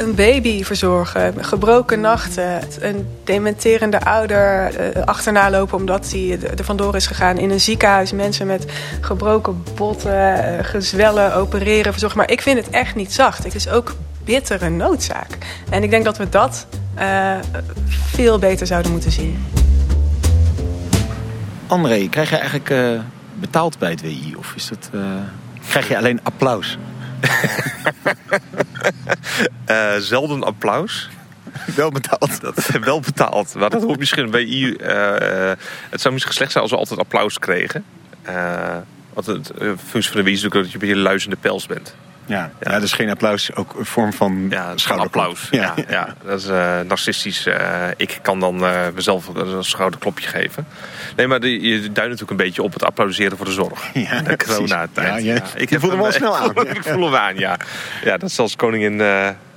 een baby verzorgen, gebroken nachten, een dementerende ouder uh, achterna lopen omdat hij er vandoor is gegaan in een ziekenhuis, mensen met gebroken botten, uh, gezwellen, opereren, verzorgen. Maar ik vind het echt niet zacht. Het is ook bittere noodzaak. En ik denk dat we dat uh, veel beter zouden moeten zien. André, krijg je eigenlijk uh, betaald bij het WI? Of is dat, uh, krijg je alleen applaus? zelden applaus. Wel betaald. Dat, wel betaald. Maar dat hoort misschien bij WI. het zou misschien slecht zijn als we altijd applaus kregen. want het functie van de WI is natuurlijk dat je een beetje luizende pels bent. Ja, ja. dus geen applaus, ook een vorm van ja, applaus. Ja. ja. Ja, dat is uh, narcistisch. Uh, ik kan dan uh, mezelf een schouderklopje geven. Nee, maar die, je duidt natuurlijk een beetje op het applaudisseren voor de zorg. Ja, de coronatijd. Ja, ja. Ik voel hem wel snel aan. ik voel hem aan, ja. Ja, dat is zelfs koningin,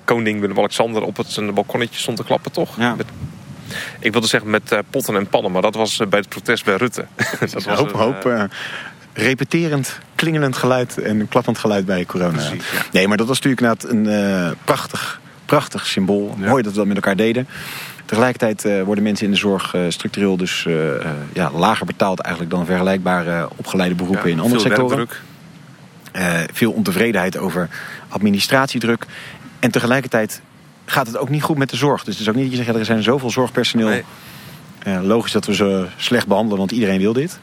koning Willem-Alexander op het zijn balkonnetje stond te klappen, toch? Ja. Met, ik wilde zeggen met potten en pannen, maar dat was bij het protest bij Rutte. dat was hoop, een, hoop repeterend, klingelend geluid en klappend geluid bij corona. Precies, ja. Nee, maar dat was natuurlijk inderdaad een uh, prachtig, prachtig symbool. Ja. Mooi dat we dat met elkaar deden. Tegelijkertijd uh, worden mensen in de zorg uh, structureel dus ja, lager betaald eigenlijk dan vergelijkbare opgeleide beroepen in andere sectoren. veel ontevredenheid over administratiedruk. En tegelijkertijd gaat het ook niet goed met de zorg. Dus het is ook niet dat je zegt, er zijn zoveel zorgpersoneel. Nee. logisch dat we ze slecht behandelen, want iedereen wil dit.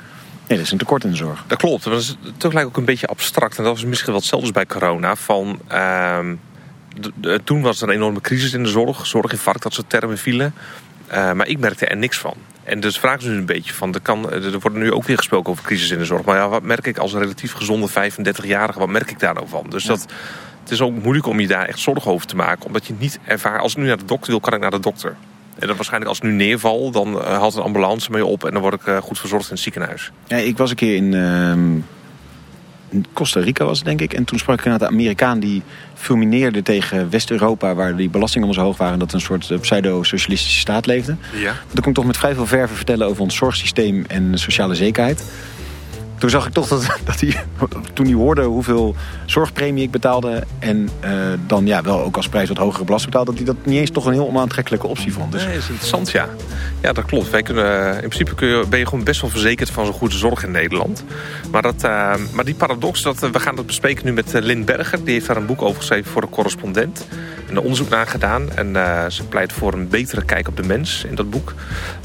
Nee, dat is een tekort in de zorg. Dat klopt. Maar dat is tegelijk ook een beetje abstract. En dat was misschien wel hetzelfde bij corona. Van, uh, de, de, toen was er een enorme crisis in de zorg. Zorginfarct, dat soort termen vielen. Uh, maar ik merkte er niks van. En dus vragen ze nu een beetje van... Er, kan, er wordt nu ook weer gesproken over crisis in de zorg. Maar ja, wat merk ik als relatief gezonde 35-jarige? Wat merk ik daar nou van? Dus ja. dat, het is ook moeilijk om je daar echt zorgen over te maken. Omdat je niet ervaart... Als ik nu naar de dokter wil, kan ik naar de dokter. En dan waarschijnlijk als ik nu neerval, dan uh, haalt een ambulance mee op... en dan word ik uh, goed verzorgd in het ziekenhuis. Ja, ik was een keer in, uh, in Costa Rica, was het, denk ik. En toen sprak ik naar de Amerikaan die fulmineerde tegen West-Europa... waar die belastingen allemaal zo hoog waren... dat een soort pseudo-socialistische staat leefde. Ja. Dan kon ik toch met vrij veel verven vertellen over ons zorgsysteem... en sociale zekerheid toen zag ik toch dat, dat hij, toen hij hoorde hoeveel zorgpremie ik betaalde... en uh, dan ja, wel ook als prijs wat hogere belasting betaalde... dat hij dat niet eens toch een heel onaantrekkelijke optie vond. Dus... Nee, dat is interessant, ja. Ja, dat klopt. Wij kunnen, in principe kun je, ben je gewoon best wel verzekerd van zo'n goede zorg in Nederland. Maar, dat, uh, maar die paradox, dat, we gaan dat bespreken nu met Lynn Berger. Die heeft daar een boek over geschreven voor de correspondent. En er onderzoek naar gedaan. En ze pleit voor een betere kijk op de mens in dat boek.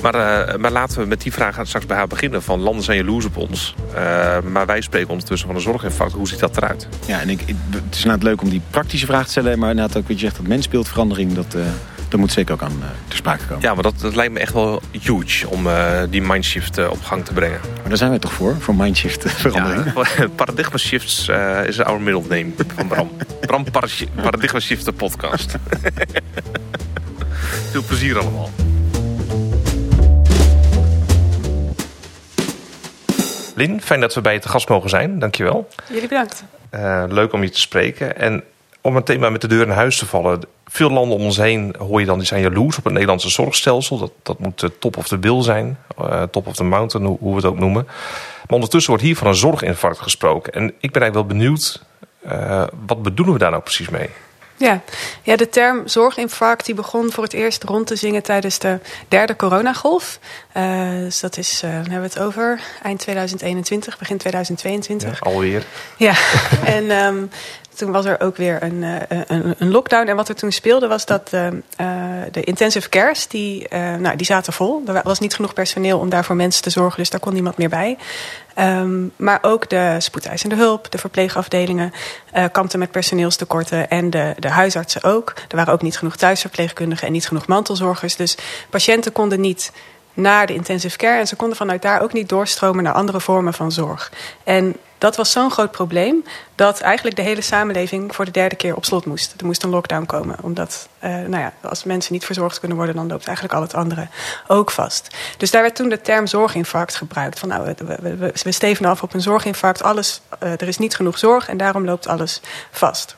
Maar, maar laten we met die vraag straks bij haar beginnen. Van landen zijn jaloers op ons. Maar wij spreken ondertussen van een zorginfarct. Hoe ziet dat eruit? Ja, en ik, het is inderdaad leuk om die praktische vraag te stellen. Maar inderdaad ook wat je zegt, dat mensbeeldverandering... dat, dat moet zeker ook aan te sprake komen. Ja, maar dat, dat lijkt me echt wel huge om die mindshift op gang te brengen. Maar daar zijn wij toch voor, voor mindshift verandering? Ja, paradigma shifts is our middle name van Bram. Bram Paradigma Shift, de podcast. Veel plezier allemaal. Lin, fijn dat we bij je te gast mogen zijn. Dankjewel. Jullie bedankt. Uh, leuk om je te spreken. En om een thema met de deur in huis te vallen. Veel landen om ons heen hoor je dan, die zijn jaloers op het Nederlandse zorgstelsel. Dat, dat moet de top of the bill zijn. Uh, top of the mountain, hoe, we het ook noemen. Maar ondertussen wordt hier van een zorginfarct gesproken. En ik ben eigenlijk wel benieuwd, uh, wat bedoelen we daar nou precies mee? Ja. ja, de term zorginfarct die begon voor het eerst rond te zingen tijdens de derde coronagolf. Uh, dus dat is, uh, hebben we het over, eind 2021, begin 2022. Ja, alweer. Ja, en um, toen was er ook weer een, uh, een, een, lockdown. En wat er toen speelde was dat uh, de intensive cares, die, uh, nou, die zaten vol. Er was niet genoeg personeel om daar voor mensen te zorgen, dus daar kon niemand meer bij. Um, maar ook de spoedeisende hulp, de verpleegafdelingen uh, kampten met personeelstekorten en de, de huisartsen ook. Er waren ook niet genoeg thuisverpleegkundigen en niet genoeg mantelzorgers. Dus patiënten konden niet naar de intensive care en ze konden vanuit daar ook niet doorstromen naar andere vormen van zorg. En dat was zo'n groot probleem dat eigenlijk de hele samenleving voor de derde keer op slot moest. Er moest een lockdown komen, omdat uh, nou ja, als mensen niet verzorgd kunnen worden, dan loopt eigenlijk al het andere ook vast. Dus daar werd toen de term zorginfarct gebruikt. Van nou, we, we, we stevenen af op een zorginfarct, alles, uh, er is niet genoeg zorg en daarom loopt alles vast.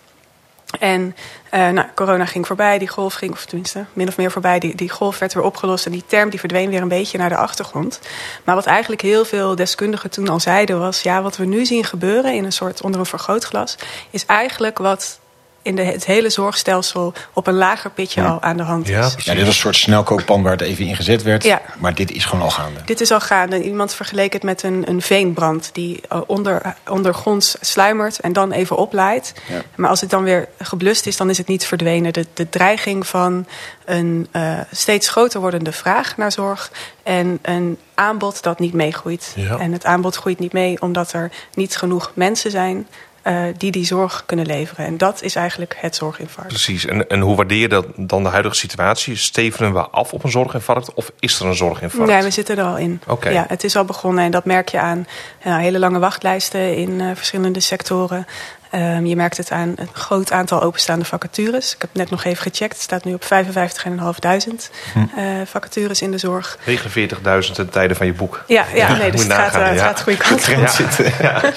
En uh, nou, corona ging voorbij, die golf ging, of tenminste min of meer voorbij, die, die golf werd weer opgelost en die term die verdween weer een beetje naar de achtergrond. Maar wat eigenlijk heel veel deskundigen toen al zeiden was, ja, wat we nu zien gebeuren in een soort onder een vergrootglas, is eigenlijk wat in de, het hele zorgstelsel op een lager pitje al aan de hand is. Ja, Ja, dit was een soort snelkookpan waar het even in gezet werd. Ja. Maar dit is gewoon al gaande. Dit is al gaande. Iemand vergeleek het met een, een veenbrand die eh, onder, ondergronds sluimert en dan even oplaait. Ja. Maar als het dan weer geblust is, dan is het niet verdwenen. De, de dreiging van een eh, steeds groter wordende vraag naar zorg en een aanbod dat niet meegroeit. Ja. En het aanbod groeit niet mee omdat er niet genoeg mensen zijn eh, die die zorg kunnen leveren. En dat is eigenlijk het zorginfarct. Precies. En, en hoe waardeer je dat, dan de huidige situatie? Stevenen we af op een zorginfarct of is er een zorginfarct? Nee, we zitten er al in. Oké. Ja, het is al begonnen en dat merk je aan ja, hele lange wachtlijsten in eh, verschillende sectoren. Ehm, je merkt het aan een groot aantal openstaande vacatures. Ik heb net nog even gecheckt. Het staat nu op 55.500 eh vacatures in de zorg. 49.000 ten tijde van je boek. Ja, ja nee, moet dus het gaat, het ja. gaat de goede kant op. Ja.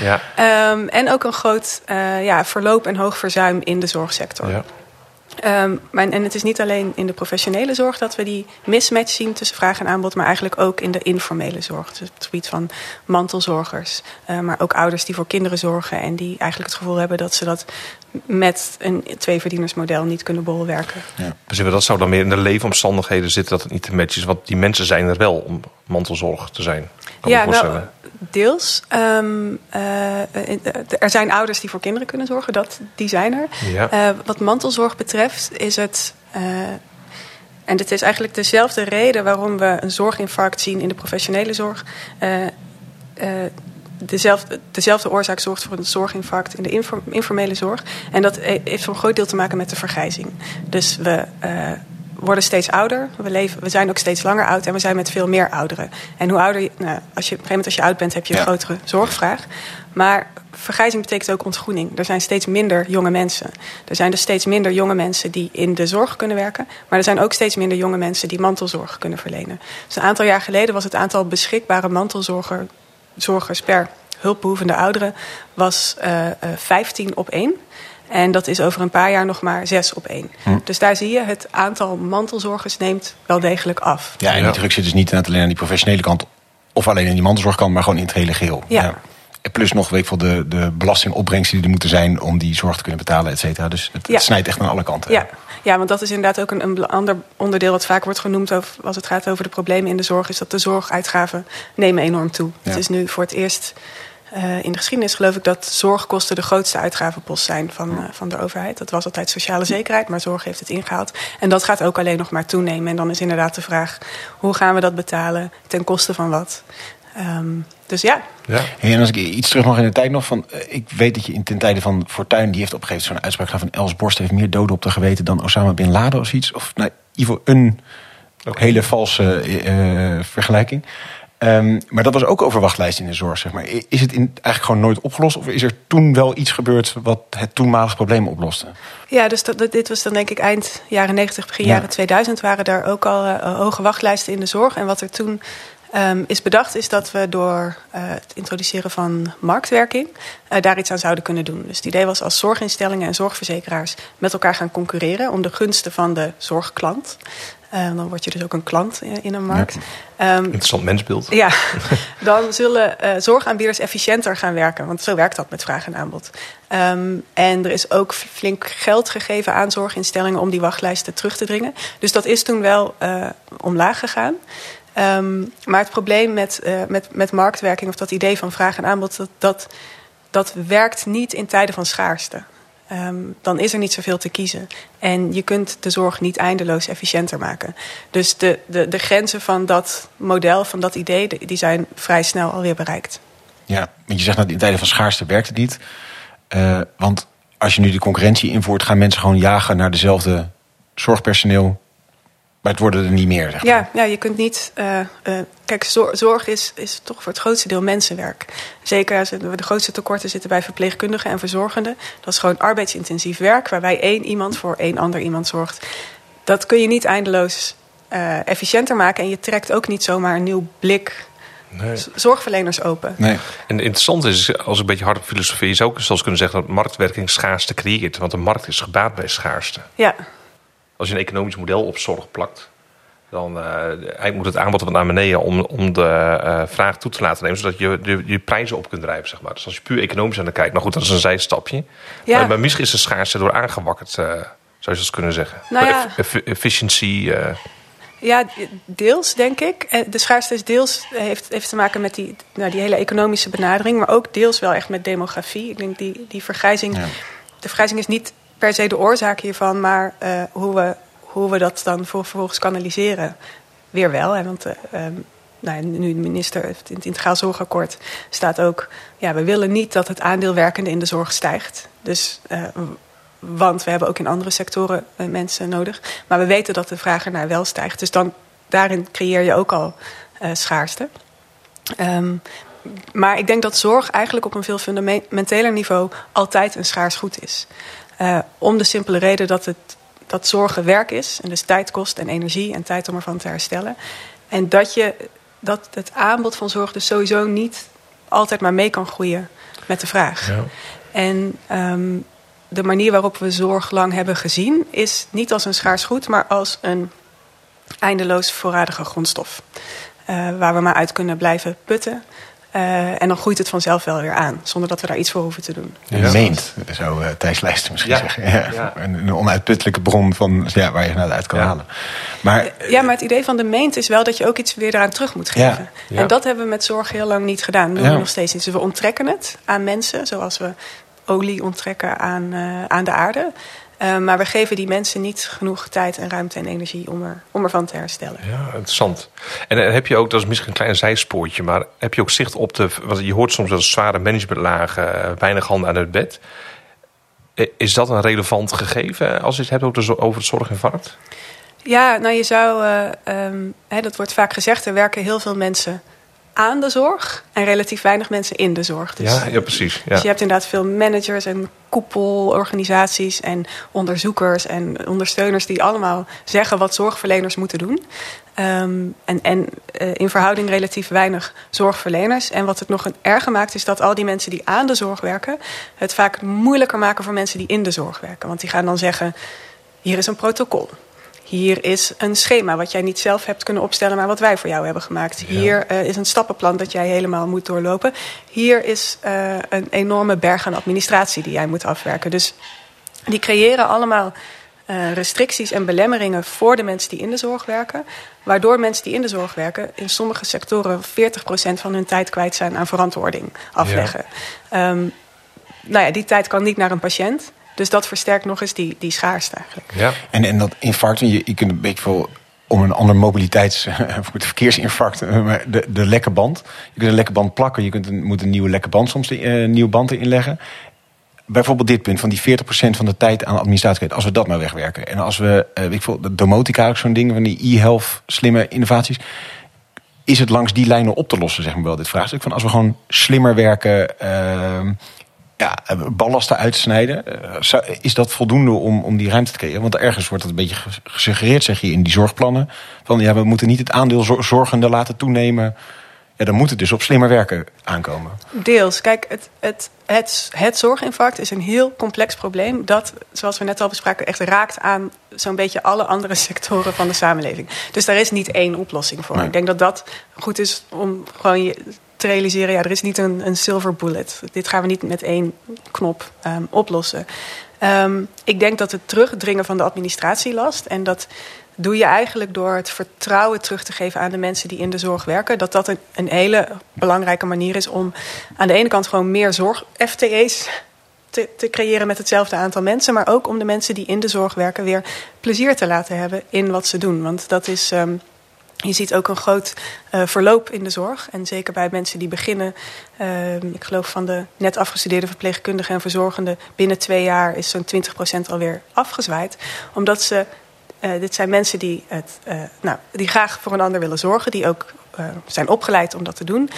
Ja. Ehm, en ook een groot eh, ja, verloop en hoog verzuim in de zorgsector. Ja. Ehm, maar, en het is niet alleen in de professionele zorg dat we die mismatch zien tussen vraag en aanbod, maar eigenlijk ook in de informele zorg. Dus het gebied van mantelzorgers, eh, maar ook ouders die voor kinderen zorgen en die eigenlijk het gevoel hebben dat ze dat met een tweeverdienersmodel niet kunnen bolwerken. Dus dat zou dan meer in de leefomstandigheden zitten dat het niet te matchen is. Want die mensen zijn er wel om mantelzorg te zijn. Kan ja, voorstellen. deels. Ehm, eh, eh, er zijn ouders die voor kinderen kunnen zorgen, dat, die zijn er. Ja. Eh, wat mantelzorg betreft is het. en het is eigenlijk dezelfde reden waarom we een zorginfarct zien in de professionele zorg. Dezelfde, dezelfde oorzaak zorgt voor een zorginfarct in de infor- informele zorg. En dat he- heeft voor een groot deel te maken met de vergrijzing. Dus we worden steeds ouder, we, leven, we zijn ook steeds langer oud en we zijn met veel meer ouderen. En hoe ouder je, nou, als je, op een gegeven moment als je oud bent, heb je een Ja. grotere zorgvraag. Maar vergrijzing betekent ook ontgroening. Er zijn steeds minder jonge mensen. Er zijn dus steeds minder jonge mensen die in de zorg kunnen werken. Maar er zijn ook steeds minder jonge mensen die mantelzorg kunnen verlenen. Dus een aantal jaar geleden was het aantal beschikbare mantelzorgers per hulpbehoevende ouderen was eh, eh, 15 op 1. En dat is over een paar jaar nog maar 6 op 1. Dus daar zie je, het aantal mantelzorgers neemt wel degelijk af. Ja, en Ja. die druk zit dus niet alleen aan die professionele kant... of alleen in die mantelzorgkant, maar gewoon in het hele geheel. Ja. En plus nog, weet ik veel, de, de belastingopbrengsten die er moeten zijn... om die zorg te kunnen betalen, et cetera. Dus het, Ja. het snijdt echt aan alle kanten. Ja. ja, want dat is inderdaad ook een, een ander onderdeel wat vaak wordt genoemd over, als het gaat over de problemen in de zorg, is dat de zorguitgaven nemen enorm toe. Ja. Het is nu voor het eerst eh, in de geschiedenis geloof ik dat zorgkosten de grootste uitgavenpost zijn van, eh, van de overheid. Dat was altijd sociale zekerheid, maar zorg heeft het ingehaald. En dat gaat ook alleen nog maar toenemen. En dan is inderdaad de vraag, hoe gaan we dat betalen, ten koste van wat? Ehm, dus ja, Ja. Hey, en als ik iets terug mag in de tijd nog van... eh, ik weet dat je in ten tijde van Fortuyn... die heeft op een gegeven moment zo'n uitspraak gedaan van... Els Borst heeft meer doden op de geweten dan Osama Bin Laden of iets. Of nou, in ieder geval een hele valse eh, vergelijking. Ehm, maar dat was ook over wachtlijsten in de zorg, zeg maar. Is het in, eigenlijk gewoon nooit opgelost? Of is er toen wel iets gebeurd wat het toenmalige probleem oploste? Ja, dus dat, dit was dan denk ik eind jaren 90, begin Ja. jaren 2000 waren er ook al eh, hoge wachtlijsten in de zorg. En wat er toen ehm, is bedacht is dat we door eh, het introduceren van marktwerking eh, daar iets aan zouden kunnen doen. Dus het idee was als zorginstellingen en zorgverzekeraars met elkaar gaan concurreren om de gunsten van de zorgklant. Eh, dan word je dus ook een klant in, in een markt. Ehm, Interessant mensbeeld. ja, dan zullen eh, zorgaanbieders efficiënter gaan werken. Want zo werkt dat met vraag en aanbod. Ehm, en er is ook flink geld gegeven aan zorginstellingen om die wachtlijsten terug te dringen. Dus dat is toen wel eh, omlaag gegaan. Ehm, maar het probleem met, eh, met, met marktwerking, of dat idee van vraag en aanbod, dat, dat, dat werkt niet in tijden van schaarste. Ehm, dan is er niet zoveel te kiezen. En je kunt de zorg niet eindeloos efficiënter maken. Dus de, de, de grenzen van dat model, van dat idee, die zijn vrij snel alweer bereikt. Ja, want je zegt dat in tijden van schaarste werkt het niet. Eh, want als je nu de concurrentie invoert, gaan mensen gewoon jagen naar dezelfde zorgpersoneel. Maar het worden er niet meer. Zeg maar. Ja, ja je kunt niet. eh, eh, kijk, zor- zorg is, is toch voor het grootste deel mensenwerk. Zeker als de grootste tekorten zitten bij verpleegkundigen en verzorgenden. Dat is gewoon arbeidsintensief werk, waarbij één iemand voor één ander iemand zorgt. Dat kun je niet eindeloos eh, efficiënter maken. En je trekt ook niet zomaar een nieuw blik Nee. zorgverleners open. Nee. En interessant is, als ik een beetje hard op filosofie, je zou ook zelfs kunnen zeggen dat marktwerking schaarste creëert. Want de markt is gebaat bij schaarste. Ja, Als je een economisch model op zorg plakt, dan uh, moet het aanbod wat naar beneden om, om de uh, vraag toe te laten nemen, zodat je, je, je prijzen op kunt drijven. Zeg maar. Dus als je puur economisch aan de kijkt, nou goed, dat is een zijstapje. Ja. Maar, maar misschien is de schaarste door aangewakkerd, uh, zou je dat kunnen zeggen. Nou ja. efficiëntie. Ja, deels denk ik. De schaarste is deels heeft, heeft te maken met die, nou, die hele economische benadering, maar ook deels wel echt met demografie. Ik denk die, die vergrijzing. Ja. De vergrijzing is niet per se de oorzaak hiervan, maar hoe we hoe we dat dan vervolgens kanaliseren, weer wel. Hè? Want uh, nou, nu de minister in het Integraal Zorgakkoord staat ook... ja, we willen niet dat het aandeel werkende in de zorg stijgt. Dus, uh, want we hebben ook in andere sectoren mensen nodig. Maar we weten dat de vraag ernaar wel stijgt. Dus dan, daarin creëer je ook al schaarste. Um, maar ik denk dat zorg eigenlijk op een veel fundamenteler niveau... altijd een schaars goed is. Om de simpele reden dat het dat zorgen werk is. En dus tijd kost en energie en tijd om ervan te herstellen. En dat, je, dat het aanbod van zorg dus sowieso niet altijd maar mee kan groeien met de vraag. Ja. En um, de manier waarop we zorg lang hebben gezien... is niet als een schaars goed, maar als een eindeloos voorradige grondstof. Uh, waar we maar uit kunnen blijven putten. Uh, en dan groeit het vanzelf wel weer aan, zonder dat we daar iets voor hoeven te doen. Ja. Meent, zou uh, Thijs Lijsten misschien zeggen. Ja. ja. Een, een, onuitputtelijke bron van, ja, waar je het uit kan halen. Maar, ja, maar het idee van de meent is wel dat je ook iets weer eraan terug moet geven. En dat hebben we met zorg heel lang niet gedaan. Dat doen we nog steeds niet. Dus we onttrekken het aan mensen, zoals we olie onttrekken aan, uh, aan de aarde. Uh, maar we geven die mensen niet genoeg tijd en ruimte en energie om, er, om ervan te herstellen. Ja, interessant. En, en heb je ook, dat is misschien een klein zijspoortje, maar heb je ook zicht op de. Want je hoort soms wel zware managementlagen, uh, weinig handen aan het bed. Is dat een relevant gegeven als je het hebt over het zorginfarct? Ja, nou je zou, uh, um, hè, dat wordt vaak gezegd, er werken heel veel mensen aan de zorg en relatief weinig mensen in de zorg. Dus, ja, ja, precies. Ja. Dus je hebt inderdaad veel managers en koepelorganisaties en onderzoekers en ondersteuners die allemaal zeggen wat zorgverleners moeten doen. Um, en en uh, in verhouding relatief weinig zorgverleners. En wat het nog een erger maakt, is dat al die mensen die aan de zorg werken, het vaak moeilijker maken voor mensen die in de zorg werken. Want die gaan dan zeggen: hier is een protocol. Hier is een schema wat jij niet zelf hebt kunnen opstellen, maar wat wij voor jou hebben gemaakt. Hier uh, is een stappenplan dat jij helemaal moet doorlopen. Hier is uh, een enorme berg aan administratie die jij moet afwerken. Dus die creëren allemaal uh, restricties en belemmeringen voor de mensen die in de zorg werken. Waardoor mensen die in de zorg werken in sommige sectoren 40% van hun tijd kwijt zijn aan verantwoording afleggen. Ja. Um, nou ja, die tijd kan niet naar een patiënt. Dus dat versterkt nog eens die, die schaarste eigenlijk. Ja. En, en dat infarct, je, je kunt een beetje veel om een ander mobiliteits- voor het verkeersinfarct, eh, de, de lekke band. Je kunt een lekke band plakken, je kunt een, moet een nieuwe lekke band soms een uh, nieuwe band erin leggen. Bijvoorbeeld dit punt van die 40% van de tijd aan administratie. Als we dat nou wegwerken. En als we, uh, ik voel, de domotica ook zo'n ding, van die e-health, slimme innovaties. Is het langs die lijnen op te lossen, zeg maar wel, dit vraagstuk? Van als we gewoon slimmer werken, uh, ja, ballasten uitsnijden. Eh, is dat voldoende om, om die ruimte te creëren? Want ergens wordt dat een beetje gesuggereerd, zeg je, in die zorgplannen. Van ja, we moeten niet het aandeel zorgende laten toenemen. Ja, dan moet het dus op slimmer werken aankomen. Deels. Kijk, het, het, het, het zorginfarct is een heel complex probleem. Dat, zoals we net al bespraken, echt raakt aan zo'n beetje alle andere sectoren van de samenleving. Dus daar is niet één oplossing voor. Ik denk dat dat goed is om gewoon je realiseren, ja, er is niet een, een silver bullet. Dit gaan we niet met één knop um, oplossen. Um, ik denk dat het terugdringen van de administratielast en dat doe je eigenlijk door het vertrouwen terug te geven aan de mensen die in de zorg werken. Dat dat een, een hele belangrijke manier is om aan de ene kant gewoon meer zorg-FTE's te, te, creëren met hetzelfde aantal mensen. Maar ook om de mensen die in de zorg werken weer plezier te laten hebben in wat ze doen. Want dat is. Um, je ziet ook een groot uh, verloop in de zorg. En zeker bij mensen die beginnen. Uh, ik geloof van de net afgestudeerde verpleegkundigen en verzorgenden. binnen twee jaar is zo'n 20% alweer afgezwaaid. Omdat ze. Uh, dit zijn mensen die, het, nou, die graag voor een ander willen zorgen. Die ook zijn opgeleid om dat te doen.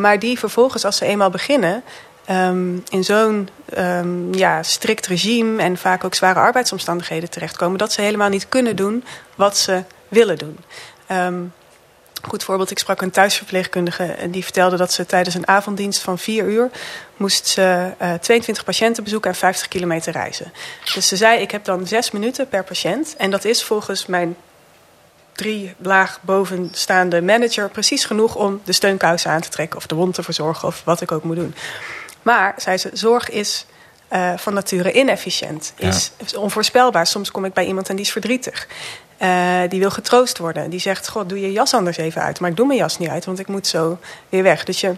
maar die vervolgens, als ze eenmaal beginnen. Um, in zo'n um, ja, strikt regime en vaak ook zware arbeidsomstandigheden terechtkomen. dat ze helemaal niet kunnen doen wat ze willen doen. Um, goed voorbeeld, ik sprak een thuisverpleegkundige en die vertelde dat ze tijdens een avonddienst van vier uur moest ze uh, eh, 22 patiënten bezoeken en 50 kilometer reizen. Dus ze zei, ik heb dan zes minuten per patiënt en dat is volgens mijn drie laag bovenstaande manager precies genoeg om de steunkousen aan te trekken of de wond te verzorgen of wat ik ook moet doen. Maar, zei ze, zorg is uh, van nature inefficiënt, is, is, onvoorspelbaar. Soms kom ik bij iemand en die is verdrietig. Uh, die wil getroost worden. Die zegt, god, doe je jas anders even uit. Maar ik doe mijn jas niet uit, want ik moet zo weer weg. Dus je,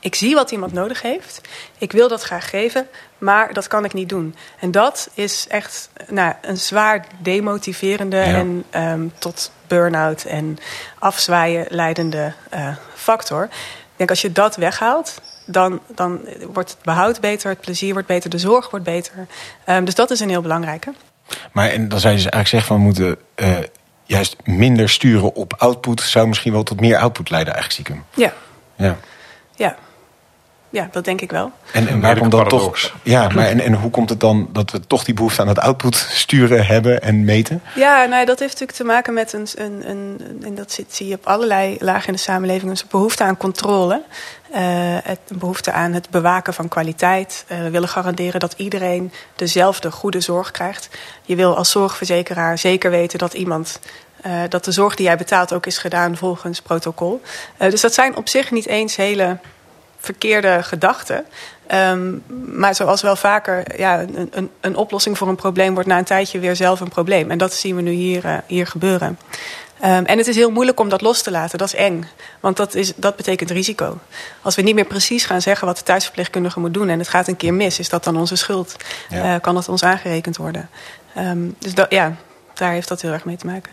ik zie wat iemand nodig heeft. Ik wil dat graag geven, maar dat kan ik niet doen. En dat is echt nou, een zwaar demotiverende ja. en um, tot burn-out en afzwaaien leidende uh, factor. Ik denk als je dat weghaalt, dan, dan wordt het behoud beter, het plezier wordt beter, de zorg wordt beter. Um, dus dat is een heel belangrijke. Maar en dan zou je dus eigenlijk zeggen van we moeten uh, juist minder sturen op output, zou misschien wel tot meer output leiden, eigenlijk stiekem. Ja. Ja. Ja. Ja, dat denk ik wel. En, en waar komt dan toch. Ja, maar en, en hoe komt het dan dat we toch die behoefte aan het output sturen hebben en meten? Ja, nou, dat heeft natuurlijk te maken met een. een, een en dat zit, zie je op allerlei lagen in de samenleving. een behoefte aan controle. Uh, het, een behoefte aan het bewaken van kwaliteit. Uh, we willen garanderen dat iedereen dezelfde goede zorg krijgt. Je wil als zorgverzekeraar zeker weten dat iemand uh, dat de zorg die jij betaalt ook is gedaan volgens protocol. Dus dat zijn op zich niet eens hele verkeerde gedachten. Um, maar zoals wel vaker, ja, een, een, een, oplossing voor een probleem wordt na een tijdje weer zelf een probleem. En dat zien we nu hier, hier gebeuren. Um, en het is heel moeilijk om dat los te laten. Dat is eng. Want dat, is, dat betekent risico. Als we niet meer precies gaan zeggen wat de thuisverpleegkundige moet doen... en het gaat een keer mis, is dat dan onze schuld? Ja. Uh, kan dat ons aangerekend worden? Um, dus dat, ja, daar heeft dat heel erg mee te maken.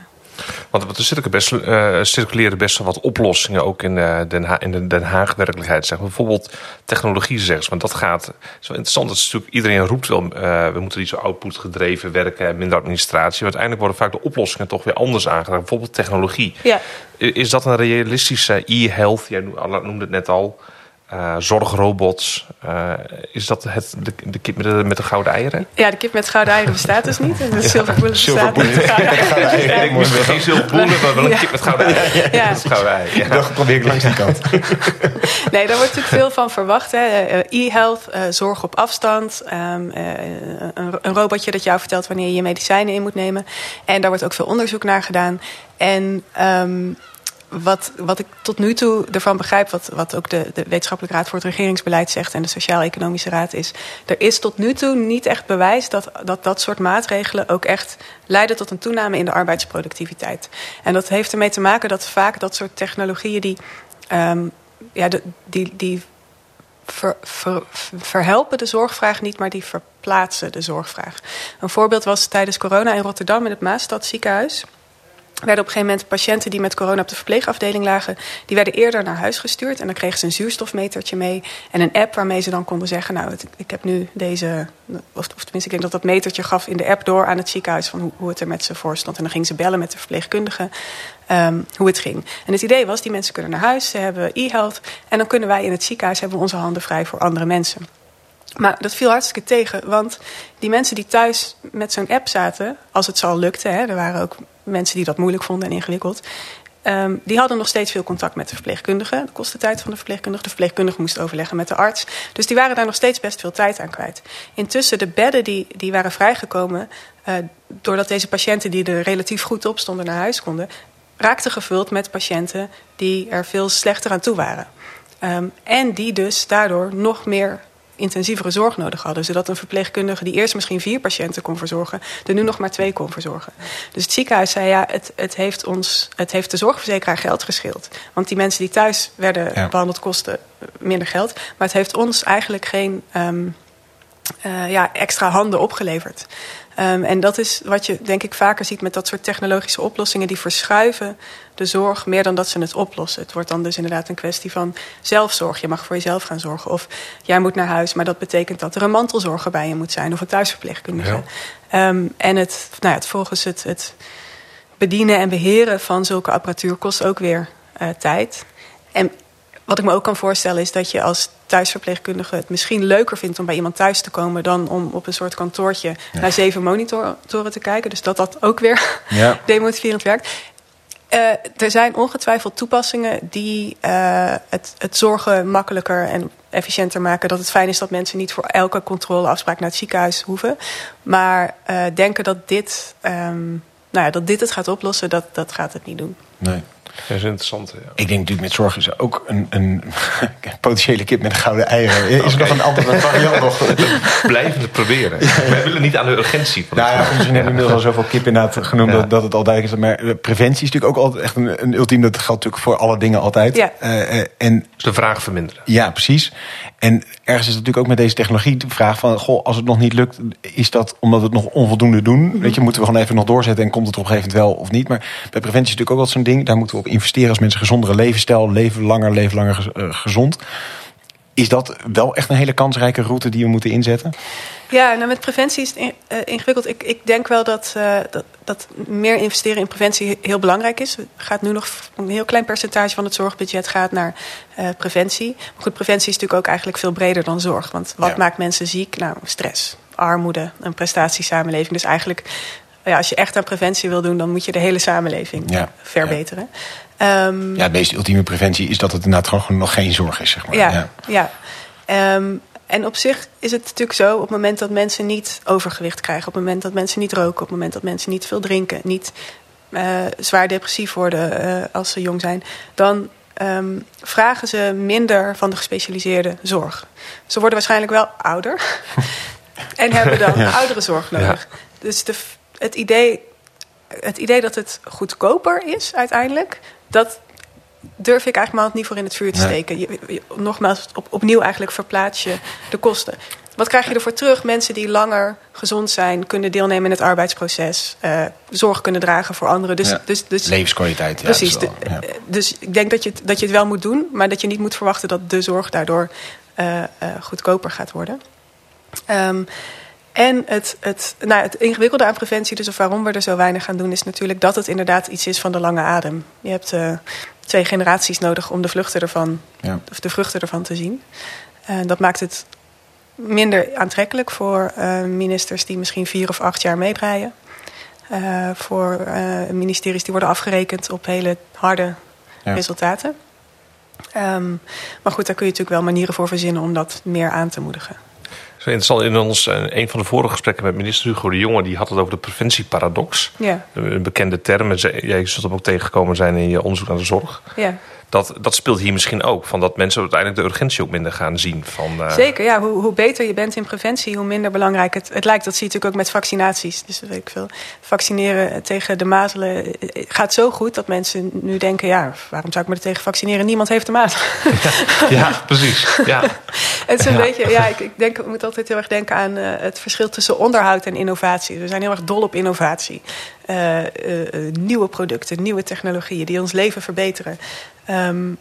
Want er circuleren best, uh, circuleren best wel wat oplossingen ook in, uh, Den, ha in de Den Haag werkelijkheid. Zeg. Bijvoorbeeld technologie zeggen want dat gaat zo interessant. Dat is natuurlijk, iedereen roept wel, uh, we moeten niet zo output gedreven werken, minder administratie. Maar uiteindelijk worden vaak de oplossingen toch weer anders aangeraakt. Bijvoorbeeld technologie. Ja. Is dat een realistische e-health? Jij noemde het net al. Uh, zorgrobots. Uh, is dat het, de, de kip met de, met de gouden eieren? Ja, de kip met gouden eieren bestaat dus niet. En de zilverboelen bestaat niet. Ik denk misschien geen zilverboelen, maar wel een kip met gouden eieren. Ja. Dat is gouden eieren. Ja. Dat probeer ik langs die kant. nee, daar wordt natuurlijk veel van verwacht. E-health, uh, zorg op afstand. Um, een, een robotje dat jou vertelt wanneer je je medicijnen in moet nemen. En daar wordt ook veel onderzoek naar gedaan. En... Um, wat, wat ik tot nu toe ervan begrijp, wat, wat ook de, de Wetenschappelijke Raad voor het Regeringsbeleid zegt en de Sociaal-Economische Raad is, er is tot nu toe niet echt bewijs dat, dat dat soort maatregelen ook echt leiden tot een toename in de arbeidsproductiviteit. En dat heeft ermee te maken dat vaak dat soort technologieën die, um, ja, die, die ver, ver, verhelpen de zorgvraag niet, maar die verplaatsen de zorgvraag. Een voorbeeld was tijdens corona in Rotterdam in het Maastad ziekenhuis werden op een gegeven moment patiënten die met corona op de verpleegafdeling lagen, die werden eerder naar huis gestuurd. En dan kregen ze een zuurstofmetertje mee en een app waarmee ze dan konden zeggen, nou, ik heb nu deze, of, of tenminste, ik denk dat dat metertje gaf in de app door aan het ziekenhuis van hoe, het er met ze voor stond. En dan gingen ze bellen met de verpleegkundige um, hoe het ging. En het idee was, die mensen kunnen naar huis, ze hebben e-health en dan kunnen wij in het ziekenhuis hebben onze handen vrij voor andere mensen. Maar dat viel hartstikke tegen, want die mensen die thuis met zo'n app zaten, als het zo lukte, hè, er waren ook mensen die dat moeilijk vonden en ingewikkeld, um, die hadden nog steeds veel contact met de verpleegkundige. Dat kostte tijd van de verpleegkundige. De verpleegkundige moest overleggen met de arts. Dus die waren daar nog steeds best veel tijd aan kwijt. Intussen, de bedden die, die waren vrijgekomen, uh, doordat deze patiënten die er relatief goed op stonden naar huis konden, raakten gevuld met patiënten die er veel slechter aan toe waren. Um, en die dus daardoor nog meer intensievere zorg nodig hadden. Zodat een verpleegkundige die eerst misschien vier patiënten kon verzorgen, er nu nog maar twee kon verzorgen. Dus het ziekenhuis zei ja, het, het, heeft, ons, het heeft de zorgverzekeraar geld gescheeld. Want die mensen die thuis werden ja. behandeld kosten minder geld. Maar het heeft ons eigenlijk geen um, uh, ja, extra handen opgeleverd. Um, en dat is wat je denk ik vaker ziet met dat soort technologische oplossingen. Die verschuiven de zorg meer dan dat ze het oplossen. Het wordt dan dus inderdaad een kwestie van zelfzorg. Je mag voor jezelf gaan zorgen. Of jij moet naar huis, maar dat betekent dat er een mantelzorger bij je moet zijn. Of een thuisverpleegkundige. Ja. Um, en het, nou ja, het volgens het, het bedienen en beheren van zulke apparatuur kost ook weer uh, tijd. En wat ik me ook kan voorstellen is dat je als thuisverpleegkundige het misschien leuker vindt om bij iemand thuis te komen dan om op een soort kantoortje ja. naar zeven monitoren te kijken. Dus dat dat ook weer ja. demotiverend werkt. Uh, er zijn ongetwijfeld toepassingen die uh, het, het zorgen makkelijker en efficiënter maken. Dat het fijn is dat mensen niet voor elke controleafspraak naar het ziekenhuis hoeven. Maar uh, denken dat dit um, nou ja, dat dit het gaat oplossen, dat, dat gaat het niet doen. Nee. Dat is interessant. Ja. Ik denk natuurlijk met zorg is ook een, een potentiële kip met een gouden eieren. Is er nog een andere variant nog? Blijven het proberen. Wij willen niet aan de urgentie. Van Nou ja, misschien hebben we inmiddels al zoveel kip inderdaad genoemd Ja. dat, dat het al duidelijk is. Maar eh, preventie is natuurlijk ook altijd echt een, een ultiem. Dat geldt natuurlijk voor alle dingen altijd. Ja. Eh, eh, en Dus de vraag verminderen. ja, precies. En ergens is het natuurlijk ook met deze technologie de vraag van... Goh, als het nog niet lukt, is dat omdat we het nog onvoldoende doen? Weet je, moeten we gewoon even nog doorzetten... en komt het op een gegeven moment wel of niet? Maar bij preventie is natuurlijk ook wel zo'n ding. Daar moeten we op investeren als mensen een gezondere levensstijl... leven langer, leven langer eh, gezond. Is dat wel echt een hele kansrijke route die we moeten inzetten? Ja, nou met preventie is het eh, ingewikkeld. Ik, ik denk wel dat, eh, dat, dat meer investeren in preventie heel belangrijk is. Er gaat nu nog een heel klein percentage van het zorgbudget gaat naar eh, preventie. Maar goed, preventie is natuurlijk ook eigenlijk veel breder dan zorg. Want wat Ja. maakt mensen ziek? Nou, stress, armoede, een prestatiesamenleving. Dus eigenlijk, ja, als je echt aan preventie wil doen, dan moet je de hele samenleving Ja. verbeteren. Ehm, Ja, de meest ultieme preventie is dat het inderdaad gewoon nog geen zorg is, zeg maar. ja, ja. Ehm, en op zich is het natuurlijk zo, op het moment dat mensen niet overgewicht krijgen, op het moment dat mensen niet roken, op het moment dat mensen niet veel drinken, niet eh, zwaar depressief worden eh, als ze jong zijn, dan ehm, vragen ze minder van de gespecialiseerde zorg. Ze worden waarschijnlijk wel ouder en hebben dan Ja. ouderenzorg nodig. Dus de, het, idee, het idee dat het goedkoper is uiteindelijk, dat durf ik eigenlijk maar niet voor in het vuur te steken. Je, je- nogmaals, op, opnieuw eigenlijk verplaats je de kosten. Wat krijg je ervoor terug? Mensen die langer gezond zijn, kunnen deelnemen in het arbeidsproces, eh, zorg kunnen dragen voor anderen. Dus, Ja. dus, dus, Levenskwaliteit. Ja, precies. wel- ja. Dus ik denk dat je, het, dat je het wel moet doen, maar dat je niet moet verwachten dat de zorg daardoor eh, eh, goedkoper gaat worden. Ehm, en het, het, nou, het ingewikkelde aan preventie, dus of waarom we er zo weinig aan doen, is natuurlijk dat het inderdaad iets is van de lange adem. Je hebt eh, twee generaties nodig om de vluchten ervan, Ja. of de vruchten ervan te zien. En dat maakt het minder aantrekkelijk voor eh, ministers die misschien vier of acht jaar meebreien. Eh, voor eh, ministeries die worden afgerekend op hele harde Ja. resultaten. Ehm, maar goed, daar kun je natuurlijk wel manieren voor verzinnen om dat meer aan te moedigen. Interessant. In ons, eh, een van de vorige gesprekken met minister Hugo de Jonge... die had het over de preventieparadox. Ja, Een bekende term. Jij zult hem ook tegengekomen zijn in je onderzoek naar de zorg. ja. Dat, dat speelt hier misschien ook. Van dat mensen uiteindelijk de urgentie ook minder gaan zien. Van, eh, Zeker, ja. Hoe, hoe beter je bent in preventie, hoe minder belangrijk het, het lijkt. Dat zie je natuurlijk ook met vaccinaties. Dus dat weet ik veel. Vaccineren tegen de mazelen eh, gaat zo goed dat mensen nu denken: ja, waarom zou ik me er tegen vaccineren? Niemand heeft de mazelen. Ja, precies. Ja. Het is een beetje, ja, ik, ik denk, ik moet altijd heel erg denken aan eh, het verschil tussen onderhoud en innovatie. We zijn heel erg dol op innovatie. Nieuwe producten, nieuwe technologieën die ons leven verbeteren. Ehm,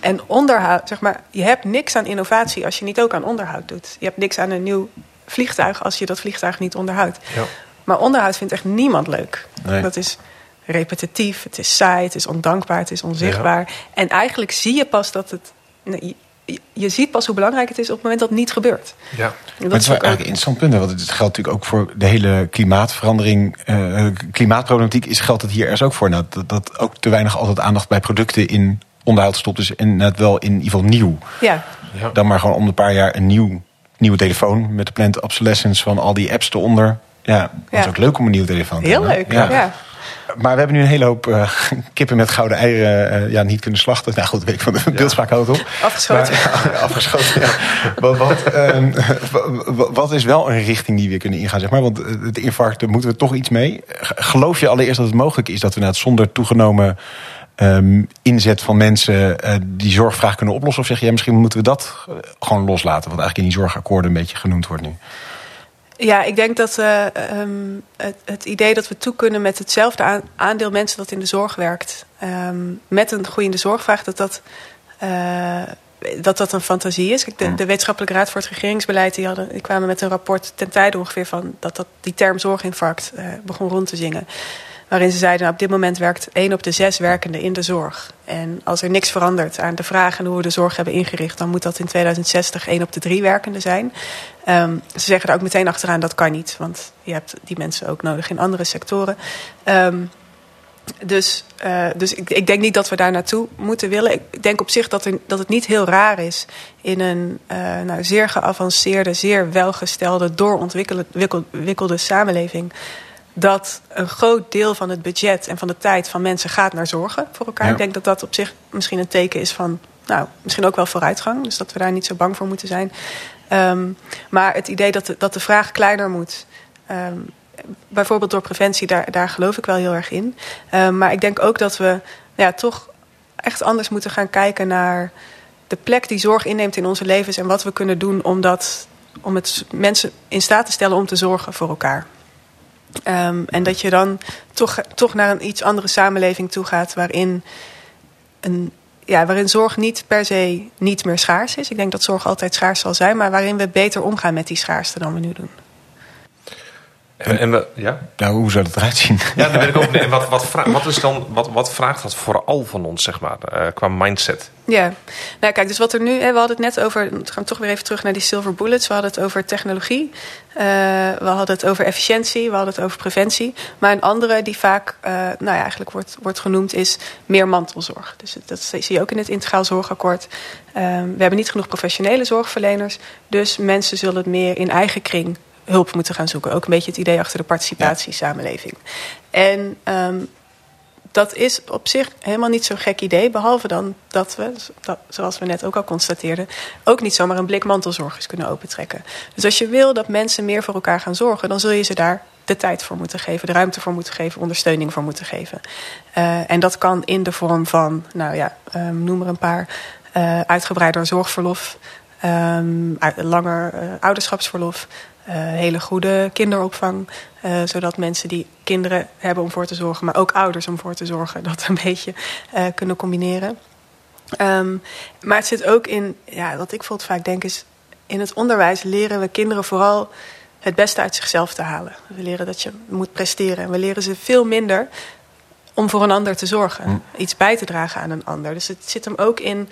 en onderhoud, zeg maar, je hebt niks aan innovatie als je niet ook aan onderhoud doet. Je hebt niks aan een nieuw vliegtuig als je dat vliegtuig niet onderhoudt. Ja. Maar onderhoud vindt echt niemand leuk. Nee. Dat is repetitief, het is saai, het is ondankbaar, het is onzichtbaar. En eigenlijk zie je pas dat het. nee, je, ziet pas hoe belangrijk het is op het moment dat het niet gebeurt. ja. Maar dat het is wel eigenlijk een interessant punt. Want het geldt natuurlijk ook voor de hele klimaatverandering. eh, klimaatproblematiek is, geldt het hier ergens ook voor. Nou, dat, dat ook te weinig altijd aandacht bij producten in onderhoud stopt. Dus en net wel in ieder geval nieuw. Ja, Ja. Dan maar gewoon om de paar jaar een nieuw, nieuwe telefoon. Met de planned obsolescence van al die apps eronder. Ja, dat is Ja. ook leuk om een nieuwe telefoon te heel hebben. leuk. Ja. Maar we hebben nu een hele hoop eh, kippen met gouden eieren eh, ja, niet kunnen slachten. Nou goed, weet ik van de beeldspraak houdt op. Afgeschoten. Maar- afgeschoten, ja. Wat, wat, ehm, wa- wat is wel een richting die we kunnen ingaan, zeg maar? Want eh, het infarct, daar moeten we toch iets mee. G- Geloof je allereerst dat het mogelijk is dat we inderdaad zonder toegenomen ehm, inzet van mensen eh, die zorgvraag kunnen oplossen? Of zeg je, ja, misschien moeten we dat eh, gewoon loslaten? Wat eigenlijk in die zorgakkoorden een beetje genoemd wordt nu. Ja, ik denk dat eh, ehm, het, het idee dat we toe kunnen met hetzelfde aan- aandeel mensen dat in de zorg werkt, ehm, met een groeiende zorgvraag, dat dat, dat, dat een fantasie is. Kijk, de, de Wetenschappelijke Raad voor het Regeringsbeleid die, hadden, die kwamen met een rapport ten tijde ongeveer van dat, dat die term zorginfarct begon rond te zingen. Waarin ze zeiden, nou, op dit moment werkt één op de zes werkenden in de zorg. En als er niks verandert aan de vraag en hoe we de zorg hebben ingericht, dan moet dat in 2060 één op de drie werkenden zijn. Ehm, ze zeggen er ook meteen achteraan dat kan niet, want je hebt die mensen ook nodig in andere sectoren. Ehm, dus eh, dus ik, ik denk niet dat we daar naartoe moeten willen. Ik denk op zich dat, dat het niet heel raar is in een eh, nou, zeer geavanceerde, zeer welgestelde, doorontwikkelde wikkelde samenleving. Dat een groot deel van het budget en van de tijd van mensen gaat naar zorgen voor elkaar. Ja. Ik denk dat dat op zich misschien een teken is van, nou, misschien ook wel vooruitgang. Dus dat we daar niet zo bang voor moeten zijn. Ehm, maar het idee dat de, dat de vraag kleiner moet. ehm, bijvoorbeeld door preventie, daar, daar geloof ik wel heel erg in. Ehm, maar ik denk ook dat we ja, toch echt anders moeten gaan kijken naar de plek die zorg inneemt in onze levens en wat we kunnen doen om, dat, om het mensen in staat te stellen om te zorgen voor elkaar. Ehm, en dat je dan toch, toch naar een iets andere samenleving toe gaat waarin, een, ja, waarin zorg niet per se niet meer schaars is. Ik denk dat zorg altijd schaars zal zijn, maar waarin we beter omgaan met die schaarste dan we nu doen. En, en we, ja? Nou, hoe zou dat eruit zien? Ja, daar ben ik ook. En wat, wat, wat, is dan, wat, wat vraagt dat vooral van ons, zeg maar, eh, qua mindset? Ja, nou kijk, dus wat er nu, hè, we hadden het net over, we gaan toch weer even terug naar die silver bullets. We hadden het over technologie, eh, we hadden het over efficiëntie, we hadden het over preventie. Maar een andere die vaak, eh, nou ja, eigenlijk wordt, wordt genoemd, is meer mantelzorg. Dus dat zie je ook in het integraal zorgakkoord. Eh, we hebben niet genoeg professionele zorgverleners, dus mensen zullen het meer in eigen kring hulp moeten gaan zoeken. Ook een beetje het idee achter de participatiesamenleving. En ehm, dat is op zich helemaal niet zo'n gek idee. Behalve dan dat we, dat, zoals we net ook al constateerden, ook niet zomaar een blik mantelzorgers kunnen opentrekken. Dus als je wil dat mensen meer voor elkaar gaan zorgen, dan zul je ze daar de tijd voor moeten geven, de ruimte voor moeten geven, ondersteuning voor moeten geven. Uh, en dat kan in de vorm van, nou ja, um, noem er een paar, uh, uitgebreider zorgverlof, um, langer uh, ouderschapsverlof. Uh, hele goede kinderopvang. Uh, zodat mensen die kinderen hebben om voor te zorgen, maar ook ouders om voor te zorgen, dat een beetje uh, kunnen combineren. Um, maar het zit ook in, ja, wat ik bijvoorbeeld vaak denk is, in het onderwijs leren we kinderen vooral het beste uit zichzelf te halen. We leren dat je moet presteren en we leren ze veel minder om voor een ander te zorgen, mm. iets bij te dragen aan een ander. Dus het zit hem ook in,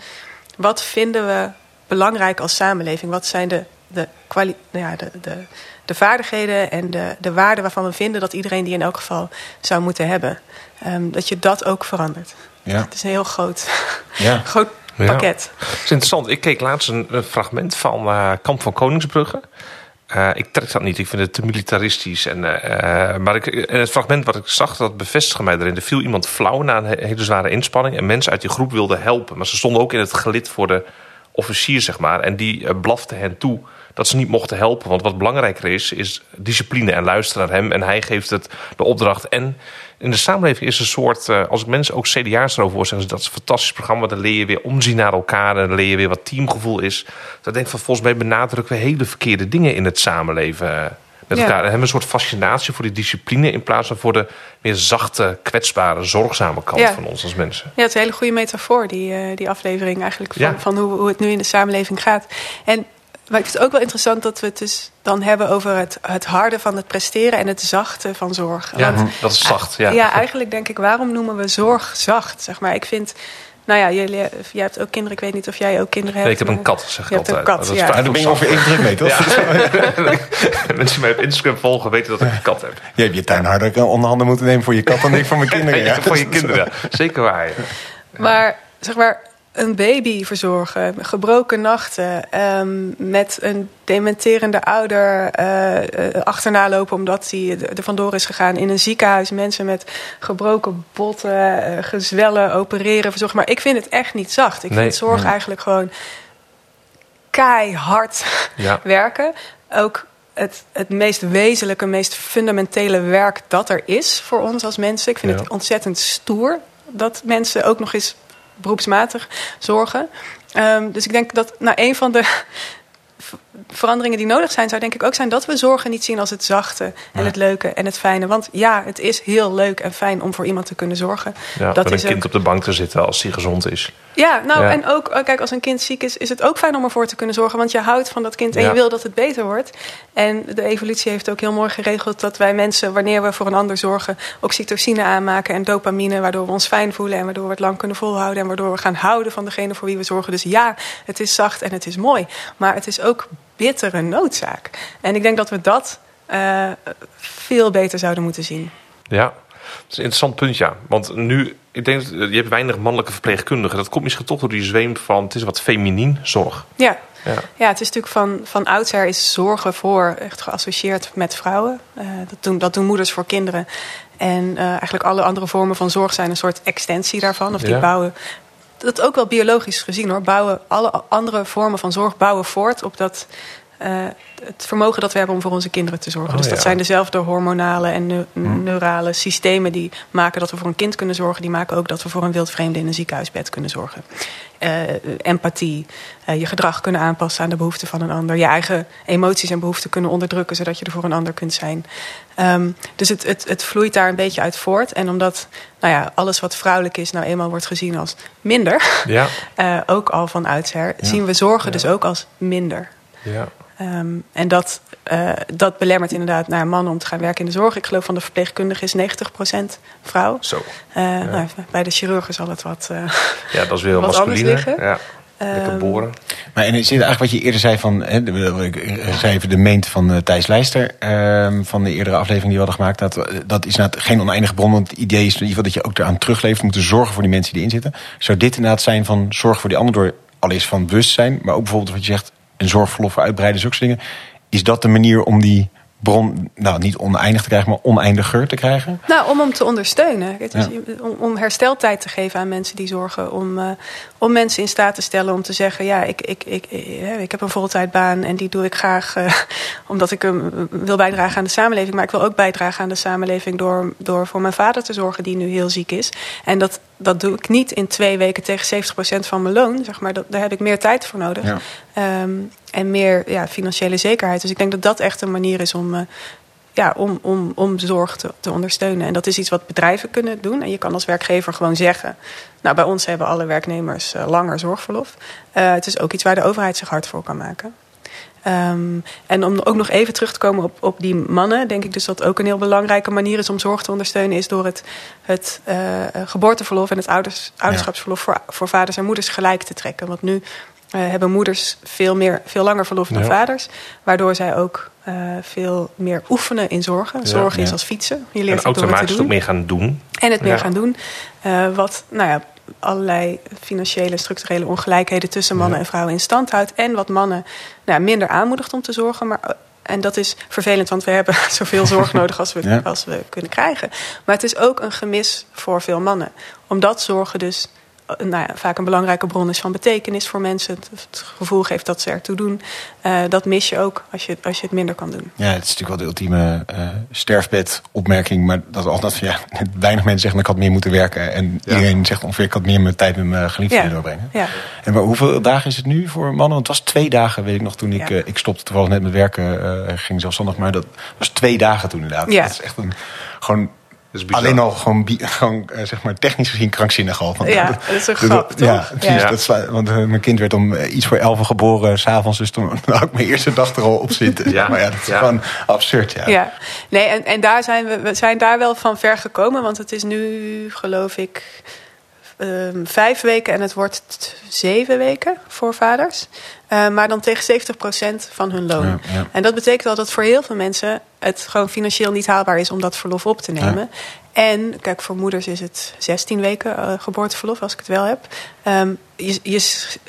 wat vinden we belangrijk als samenleving? Wat zijn de de, kwali ja, de, de, de vaardigheden en de, de waarden waarvan we vinden dat iedereen die in elk geval zou moeten hebben. Um, dat je dat ook verandert. Ja. Het is een heel groot, ja. groot pakket. Ja. Het is interessant. Ik keek laatst een, een fragment van uh, Kamp van Koningsbrugge. Uh, ik trek dat niet. Ik vind het te militaristisch. En, uh, maar ik, en het fragment wat ik zag, dat bevestigde mij erin. Er viel iemand flauw na een hele zware inspanning. En mensen uit die groep wilden helpen. Maar ze stonden ook in het gelid voor de officier, zeg maar. En die uh, blafte hen toe dat ze niet mochten helpen. Want wat belangrijker is, is discipline en luisteren naar hem. En hij geeft het de opdracht. En in de samenleving is een soort, uh, als ik mensen ook CDA's erover hoor zeggen, dat is een fantastisch programma. Dan leer je weer omzien naar elkaar. En dan leer je weer wat teamgevoel is. Dan denk ik van volgens mij benadrukken we hele verkeerde dingen in het samenleven. Uh, met elkaar. Ja. En hebben een soort fascinatie voor die discipline in plaats van voor de meer zachte, kwetsbare, zorgzame kant ja. van ons als mensen. Ja, het is een hele goede metafoor, die, uh, die aflevering eigenlijk, van, ja. van hoe, hoe het nu in de samenleving gaat. En maar ik vind het ook wel interessant dat we het dus dan hebben over het, het harde van het presteren en het zachte van zorg. Ja, Want, dat is zacht. Ja. ja, eigenlijk denk ik, waarom noemen we zorg zacht? Zeg maar, ik vind. Nou ja, jij, jij hebt ook kinderen. Ik weet niet of jij ook kinderen hebt. Nee, ik heb een kat, zeg ik altijd. Een kat, dat ja. Daar ben je ongeveer even druk mee, toch? Mensen die mij op Instagram volgen weten dat ik een kat heb. Je hebt je tuin harder onder handen moeten nemen voor je kat dan ik voor mijn kinderen. Ja, voor je kinderen, zeker waar. Maar zeg maar, een baby verzorgen, gebroken nachten, um, met een dementerende ouder uh, achterna lopen omdat hij er vandoor is gegaan in een ziekenhuis, mensen met gebroken botten, uh, gezwellen, opereren, verzorgen. Maar ik vind het echt niet zacht. Ik nee, vind zorg nee. eigenlijk gewoon keihard ja. werken. Ook het, het meest wezenlijke, meest fundamentele werk dat er is voor ons als mensen. Ik vind Ja. het ontzettend stoer dat mensen ook nog eens beroepsmatig zorgen. Um, dus ik denk dat nou, een van de veranderingen die nodig zijn, zou denk ik ook zijn dat we zorgen niet zien als het zachte en Nee. het leuke en het fijne. Want ja, het is heel leuk en fijn om voor iemand te kunnen zorgen. Ja, dat is een kind ook- op de bank te zitten als hij gezond is. Ja, nou Ja. en ook, eh, kijk, als een kind ziek is, is het ook fijn om ervoor te kunnen zorgen. Want je houdt van dat kind en Ja. je wil dat het beter wordt. En de evolutie heeft ook heel mooi geregeld dat wij mensen, wanneer we voor een ander zorgen, oxytocine aanmaken en dopamine, waardoor we ons fijn voelen en waardoor we het lang kunnen volhouden en waardoor we gaan houden van degene voor wie we zorgen. Dus ja, het is zacht en het is mooi. Maar het is ook bittere noodzaak. En ik denk dat we dat eh, veel beter zouden moeten zien. Ja. Dat is een interessant punt, ja. Want nu, ik denk, dat je hebt weinig mannelijke verpleegkundigen. Dat komt misschien toch door die zweem van, het is wat feminien zorg. Ja, Ja. Ja, het is natuurlijk van, van oudsher is zorgen voor echt geassocieerd met vrouwen. Eh, dat, doen, dat doen moeders voor kinderen. En eh, eigenlijk alle andere vormen van zorg zijn een soort extensie daarvan. Of die Ja. bouwen, dat ook wel biologisch gezien hoor, bouwen alle andere vormen van zorg bouwen voort op dat. eh, het vermogen dat we hebben om voor onze kinderen te zorgen. Oh, dus dat ja. zijn dezelfde hormonale en neu- neurale systemen die maken dat we voor een kind kunnen zorgen. Die maken ook dat we voor een wildvreemde in een ziekenhuisbed kunnen zorgen. Eh, empathie, eh, je gedrag kunnen aanpassen aan de behoeften van een ander. Je eigen emoties en behoeften kunnen onderdrukken zodat je er voor een ander kunt zijn. Ehm, dus het, het, het vloeit daar een beetje uit voort. En omdat nou ja, alles wat vrouwelijk is nou eenmaal wordt gezien als minder, Ja. eh, ook al van oudsher, zien we zorgen dus ook als minder. ja. Ehm, en dat, eh, dat belemmert inderdaad naar mannen om te gaan werken in de zorg. Ik geloof van de verpleegkundigen is 90% vrouw. Zo. Eh, nou, bij de chirurgen zal het wat. eh, Ja, dat is weer anders masculine. liggen. Ja. Lekker ehm, boren. Maar en is dit eigenlijk wat je eerder zei van, hè, de- ik zei even de meent van Thijs Leister, ehm, van de eerdere aflevering die we hadden gemaakt, dat, dat is inderdaad geen oneindige bron, want het idee is in ieder geval dat je ook eraan terugleeft, we moeten zorgen voor die mensen die erin zitten. Zou dit inderdaad zijn van zorg voor die ander door allereerst van bewustzijn, maar ook bijvoorbeeld wat je zegt, een zorgverlof uitbreiden, zulke dingen. Is dat de manier om die bron, nou niet oneindig te krijgen, maar oneindiger te krijgen? Nou, om hem te ondersteunen. Het is, Ja. om, om hersteltijd te geven aan mensen die zorgen. Om, eh, om mensen in staat te stellen om te zeggen... ja, ik, ik, ik, ik, ik heb een voltijdbaan en die doe ik graag... eh, omdat ik hem wil bijdragen aan de samenleving. Maar ik wil ook bijdragen aan de samenleving... door, door voor mijn vader te zorgen die nu heel ziek is. En dat, dat doe ik niet in twee weken tegen 70% van mijn loon. Zeg maar. dat, daar heb ik meer tijd voor nodig. Ja. Ehm, en meer ja, financiële zekerheid. Dus ik denk dat dat echt een manier is om, eh, ja, om, om, om zorg te, te ondersteunen. En dat is iets wat bedrijven kunnen doen. En je kan als werkgever gewoon zeggen... nou, bij ons hebben alle werknemers eh, langer zorgverlof. Eh, het is ook iets waar de overheid zich hard voor kan maken. Ehm, en om ook nog even terug te komen op, op die mannen... denk ik dus dat ook een heel belangrijke manier is om zorg te ondersteunen... is door het, het eh, geboorteverlof en het ouders, ouderschapsverlof... Voor, voor vaders en moeders gelijk te trekken. Want nu eh, hebben moeders veel, meer, veel langer verlof dan Ja. vaders. Waardoor zij ook eh, veel meer oefenen in zorgen. Ja, Zorgen is als fietsen. Je En leert het door het ook meer gaan doen. En het meer gaan doen. Eh, wat nou ja, allerlei financiële en structurele ongelijkheden tussen mannen en vrouwen in stand houdt. En wat mannen nou, minder aanmoedigt om te zorgen. Maar, en dat is vervelend, want we hebben zoveel zorg nodig als we, Ja. als we kunnen krijgen. Maar het is ook een gemis voor veel mannen. Omdat zorgen dus eh, nou ja, vaak een belangrijke bron is van betekenis voor mensen. Het, het gevoel geeft dat ze ertoe doen. Eh, dat mis je ook als je, als je het minder kan doen. Ja, het is natuurlijk wel de ultieme eh sterfbed-opmerking. Maar dat is altijd van ja, weinig mensen zeggen ik had meer moeten werken. En iedereen zegt ongeveer ik had meer mijn tijd met mijn geliefde Ja. doorbrengen. Ja. En maar hoeveel dagen is het nu voor mannen? Want het was twee dagen, weet ik nog, toen ik, eh, ik stopte toevallig net met werken, eh, ging zelfstandig. Maar dat was twee dagen toen inderdaad. Ja. Dat is echt een, gewoon, is alleen al gewoon, eh, zeg maar technisch gezien krankzinnig al. Want, Ja, eh, dat is een grap, Ja, toch? precies. Ja. Dat sla- want eh, mijn kind werd om iets voor elf geboren, s'avonds. Dus toen had ik mijn eerste dag er al op zitten. Ja. Maar ja, dat is Ja. gewoon absurd. Ja. Ja, nee, en, en daar zijn we, we zijn daar wel van ver gekomen. Want het is nu, geloof ik, ehm, vijf weken en het wordt zeven weken voor vaders. Eh, maar dan tegen 70% van hun loon. Ja, ja. En dat betekent wel dat voor heel veel mensen het gewoon financieel niet haalbaar is om dat verlof op te nemen. En kijk, voor moeders is het 16 weken eh, geboorteverlof, als ik het wel heb. Ehm, je, je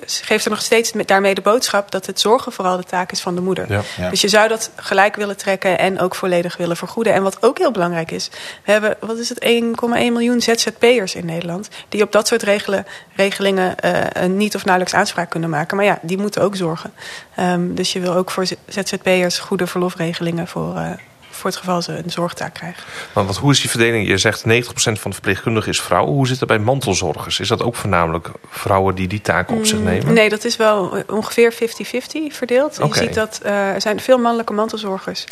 geeft er nog steeds met, daarmee de boodschap dat het zorgen vooral de taak is van de moeder. Ja. Ja. Dus je zou dat gelijk willen trekken en ook volledig willen vergoeden. En wat ook heel belangrijk is, we hebben, wat is het, 1,1 miljoen ZZP'ers in Nederland. Die op dat soort regelen, regelingen eh, niet of nauwelijks aanspraak kunnen maken. Maar ja, die moeten ook zorgen. Ehm, dus je wil ook voor ZZP'ers goede verlofregelingen voor, eh, voor het geval ze een zorgtaak krijgen. Want wat, hoe is die verdeling? Je zegt 90% van de verpleegkundigen is vrouw. Hoe zit het bij mantelzorgers? Is dat ook voornamelijk vrouwen die die taken op zich nemen? Mm, Nee, dat is wel ongeveer 50-50 verdeeld. Je ziet dat eh, er zijn veel mannelijke mantelzorgers.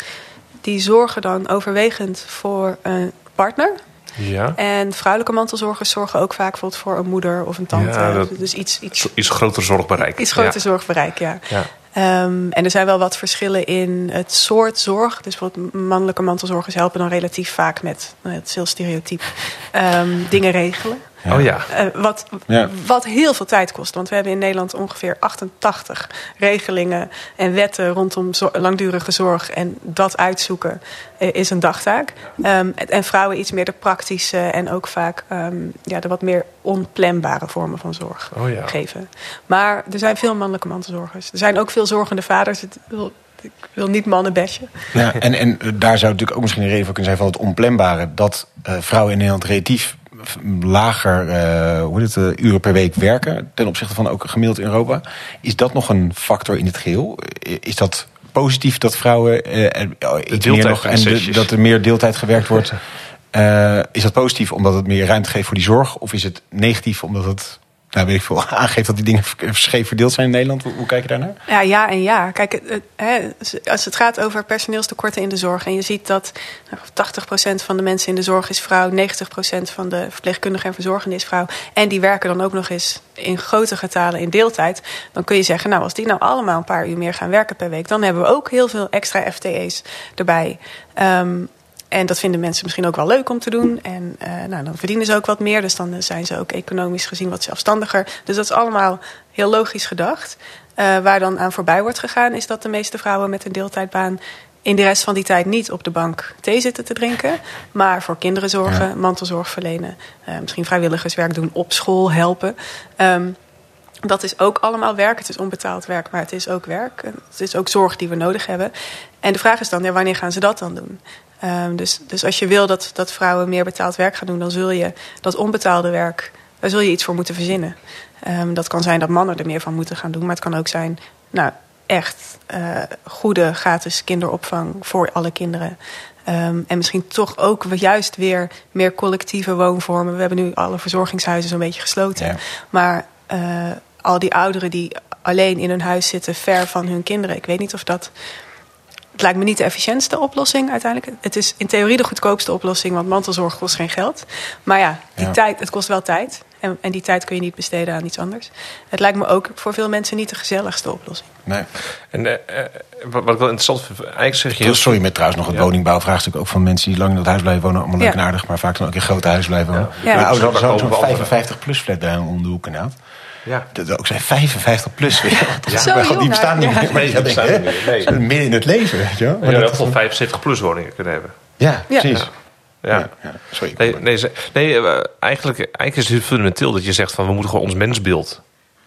Die zorgen dan overwegend voor een partner. Ja. En vrouwelijke mantelzorgers zorgen ook vaak bijvoorbeeld voor een moeder of een tante. Ja, dat- Dus iets, iets, groter zorgbereik. iets groter Ja. zorgbereik, ja. Ja. Ehm, en er zijn wel wat verschillen in het soort zorg. Dus bijvoorbeeld mannelijke mantelzorgers helpen dan relatief vaak met, nou, het is heel stereotyp, ehm, dingen regelen. Oh ja. Uh, wat, Ja. wat heel veel tijd kost. Want we hebben in Nederland ongeveer 88 regelingen en wetten rondom zo- langdurige zorg. En dat uitzoeken eh, is een dagtaak. Um, en, en vrouwen iets meer de praktische en ook vaak um, ja, de wat meer onplanbare vormen van zorg Oh ja. geven. Maar er zijn veel mannelijke mantelzorgers. Er zijn ook veel zorgende vaders. Het ik wil niet mannen bashen. Ja, en, en daar zou natuurlijk ook misschien een reden voor kunnen zijn van het onplanbare. Dat uh, vrouwen in Nederland relatief lager uh, hoe heet het, uh, uren per week werken. Ten opzichte van ook gemiddeld in Europa. Is dat nog een factor in het geheel? Is dat positief dat vrouwen iets meer nog, en de, dat er meer deeltijd gewerkt wordt? Is dat positief omdat het meer ruimte geeft voor die zorg? Of is het negatief omdat het nou, weet ik veel, aangeeft dat die dingen scheef verdeeld zijn in Nederland. Hoe, kijk je daarnaar? Ja, ja en ja. Kijk, als het gaat over personeelstekorten in de zorg... en je ziet dat nou, 80% van de mensen in de zorg is vrouw... 90% van de verpleegkundigen en verzorgenden is vrouw... en die werken dan ook nog eens in grote getalen in deeltijd... dan kun je zeggen, nou, als die nou allemaal een paar uur meer gaan werken per week... dan hebben we ook heel veel extra FTE's erbij... Um, en dat vinden mensen misschien ook wel leuk om te doen. En uh, nou, dan verdienen ze ook wat meer. Dus dan zijn ze ook economisch gezien wat zelfstandiger. Dus dat is allemaal heel logisch gedacht. Uh, waar dan aan voorbij wordt gegaan, is dat de meeste vrouwen met een deeltijdbaan in de rest van die tijd niet op de bank thee zitten te drinken. Maar voor kinderen zorgen, ja. mantelzorg verlenen. Uh, misschien vrijwilligerswerk doen, op school helpen. Um, dat is ook allemaal werk. Het is onbetaald werk, maar het is ook werk. Het is ook zorg die we nodig hebben. En de vraag is dan, ja, wanneer gaan ze dat dan doen? Um, dus, dus als je wil dat, dat vrouwen meer betaald werk gaan doen... dan zul je dat onbetaalde werk, daar zul je iets voor moeten verzinnen. Um, dat kan zijn dat mannen er meer van moeten gaan doen. Maar het kan ook zijn, nou, echt uh, goede gratis kinderopvang voor alle kinderen. Um, en misschien toch ook juist weer meer collectieve woonvormen. We hebben nu alle verzorgingshuizen zo'n beetje gesloten. Ja. Maar uh, al die ouderen die alleen in hun huis zitten, ver van hun kinderen... ik weet niet of dat... Het lijkt me niet de efficiëntste oplossing uiteindelijk. Het is in theorie de goedkoopste oplossing, want mantelzorg kost geen geld. Maar ja, die ja. tijd, het kost wel tijd. En, en, die tijd kun je niet besteden aan iets anders. Het lijkt me ook voor veel mensen niet de gezelligste oplossing. Nee. En uh, wat ik wel interessant vind, eigenlijk zeg je... Sorry, met trouwens nog het ja. woningbouwvraagstuk ook van mensen die lang in dat huis blijven wonen. Allemaal leuk en aardig, maar vaak dan ook in grote huis blijven wonen. Ja. Ja. Maar ouders hadden zo'n 55 plus flat daar om de hoek inderdaad. Ja. Dat ook zijn 55 plus weer. Ja. Zo jong, die bestaan niet meer. Nee, die bestaan niet meer. Nee. Midden in het leven, weet je wel. Maar ja, dat wel 75 plus woningen kunnen hebben. Ja, precies. Ja. Ja. Ja, sorry. Nee, nee, nee eigenlijk, eigenlijk is het fundamenteel dat je zegt van we moeten gewoon ons mensbeeld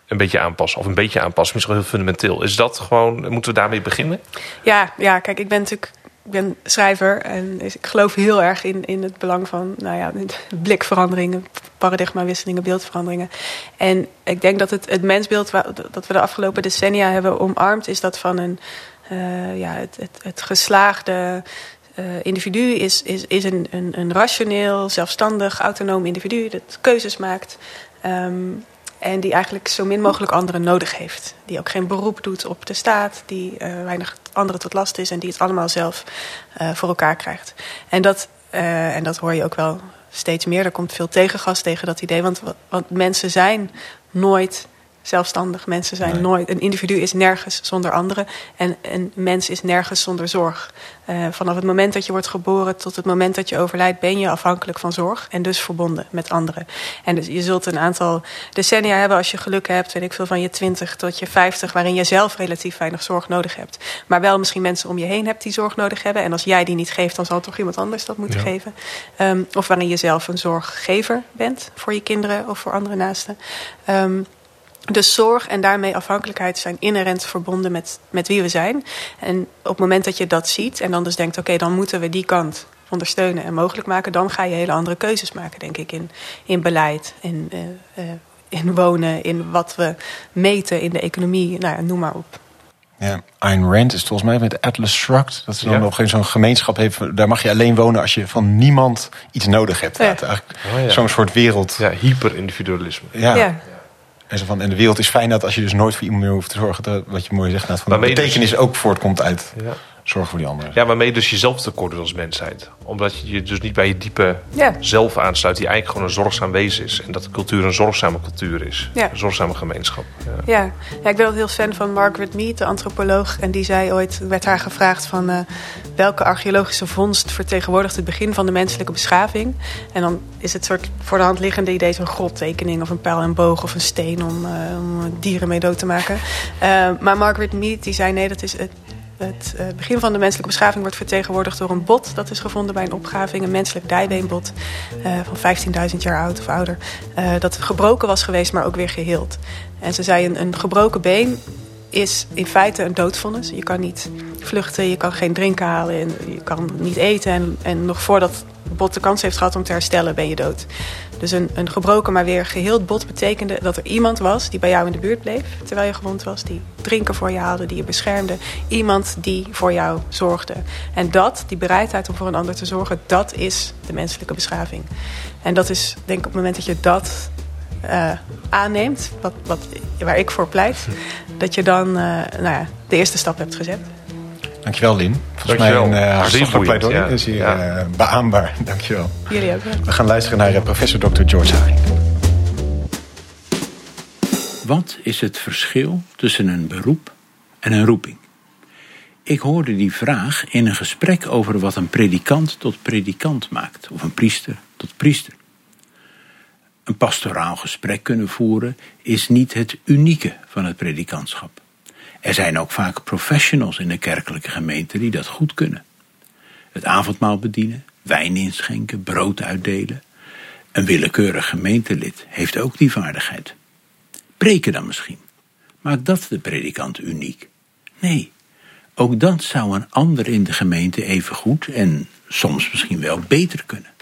een beetje aanpassen. Of een beetje aanpassen, misschien wel heel fundamenteel. Is dat gewoon, moeten we daarmee beginnen? Ja, ja kijk, ik ben natuurlijk ik ben schrijver en ik geloof heel erg in, in het belang van nou ja, blikveranderingen, paradigmawisselingen, beeldveranderingen. En ik denk dat het, het mensbeeld dat we de afgelopen decennia hebben omarmd, is dat van een, uh, ja, het, het, geslaagde uh, individu is, is, is een, een, een rationeel, zelfstandig, autonoom individu dat keuzes maakt. Um, en die eigenlijk zo min mogelijk anderen nodig heeft. Die ook geen beroep doet op de staat. Die uh, weinig anderen tot last is. En die het allemaal zelf voor elkaar krijgt. En dat, en dat hoor je ook wel steeds meer. Er komt veel tegengas tegen dat idee. Want, want mensen zijn nooit zelfstandig. Mensen zijn nee. nooit. Een individu is nergens zonder anderen. En een mens is nergens zonder zorg. Uh, vanaf het moment dat je wordt geboren tot het moment dat je overlijdt, ben je afhankelijk van zorg. En dus verbonden met anderen. En dus je zult een aantal decennia hebben als je geluk hebt, weet ik veel, van je 20 tot je 50, waarin je zelf relatief weinig zorg nodig hebt. Maar wel misschien mensen om je heen hebt die zorg nodig hebben. En als jij die niet geeft, dan zal toch iemand anders dat moeten ja. geven. Um, of waarin je zelf een zorggever bent voor je kinderen of voor andere naasten. Um, dus zorg en daarmee afhankelijkheid zijn inherent verbonden met, met wie we zijn. En op het moment dat je dat ziet en dan dus denkt... oké, okay, dan moeten we die kant ondersteunen en mogelijk maken... dan ga je hele andere keuzes maken, denk ik, in, in beleid, in, uh, uh, in wonen... in wat we meten in de economie, nou ja, noem maar op. Ja, Ayn Rand is volgens mij met Atlas Shrugged. Dat ze dan ja. nog zo'n gemeenschap heeft. Daar mag je alleen wonen als je van niemand iets nodig hebt. Ja. Oh, ja. Zo'n soort wereld. Ja, hyperindividualisme. ja. En, zo van, en de wereld is fijn dat als je dus nooit voor iemand meer hoeft te zorgen. Dat, wat je mooi zegt, van de betekenis dus... ook voortkomt uit ja. Zorgen voor die anderen. Ja, waarmee je dus jezelf tekort doet als mensheid. Omdat je je dus niet bij je diepe Ja. zelf aansluit, die eigenlijk gewoon een zorgzaam wezen is. En dat de cultuur een zorgzame cultuur is. Ja. Een zorgzame gemeenschap. Ja. Ja. ja, ik ben wel heel fan van Margaret Mead, de antropoloog. En die zei ooit, werd haar gevraagd van eh, welke archeologische vondst vertegenwoordigt het begin van de menselijke beschaving. En dan is het soort voor de hand liggende idee zo'n grottekening of een pijl en boog of een steen om, eh, om dieren mee dood te maken. Eh, maar Margaret Mead die zei nee, dat is het, het eh, begin van de menselijke beschaving wordt vertegenwoordigd door een bot. Dat is gevonden bij een opgraving, een menselijk dijbeenbot eh, van 15.000 jaar oud of ouder. eh, dat gebroken was geweest, maar ook weer geheeld. En ze zei een, een gebroken been is in feite een doodvonnis. Je kan niet vluchten, je kan geen drinken halen, en je kan niet eten. En, en nog voordat het bot de kans heeft gehad om te herstellen, ben je dood. Dus een, een gebroken maar weer geheeld bot betekende dat er iemand was die bij jou in de buurt bleef terwijl je gewond was, die drinken voor je haalde, die je beschermde. Iemand die voor jou zorgde. En dat, die bereidheid om voor een ander te zorgen, dat is de menselijke beschaving. En dat is, denk ik, op het moment dat je dat eh, aanneemt, wat, wat, waar ik voor pleit, dat je dan eh, nou ja, de eerste stap hebt gezet. Dankjewel, Lin. Volgens Dankjewel. mij een uh, ja. Is hier Ja. beaambaar. Dankjewel. Jullie ook. wel. We gaan luisteren naar professor Dr. George Haring. Wat is het verschil tussen een beroep en een roeping? Ik hoorde die vraag in een gesprek over wat een predikant tot predikant maakt, of een priester tot priester. Een pastoraal gesprek kunnen voeren is niet het unieke van het predikantschap. Er zijn ook vaak professionals in de kerkelijke gemeente die dat goed kunnen. Het avondmaal bedienen, wijn inschenken, brood uitdelen. Een willekeurig gemeentelid heeft ook die vaardigheid. Preken dan misschien. Maakt dat de predikant uniek? Nee, ook dat zou een ander in de gemeente even goed en soms misschien wel beter kunnen.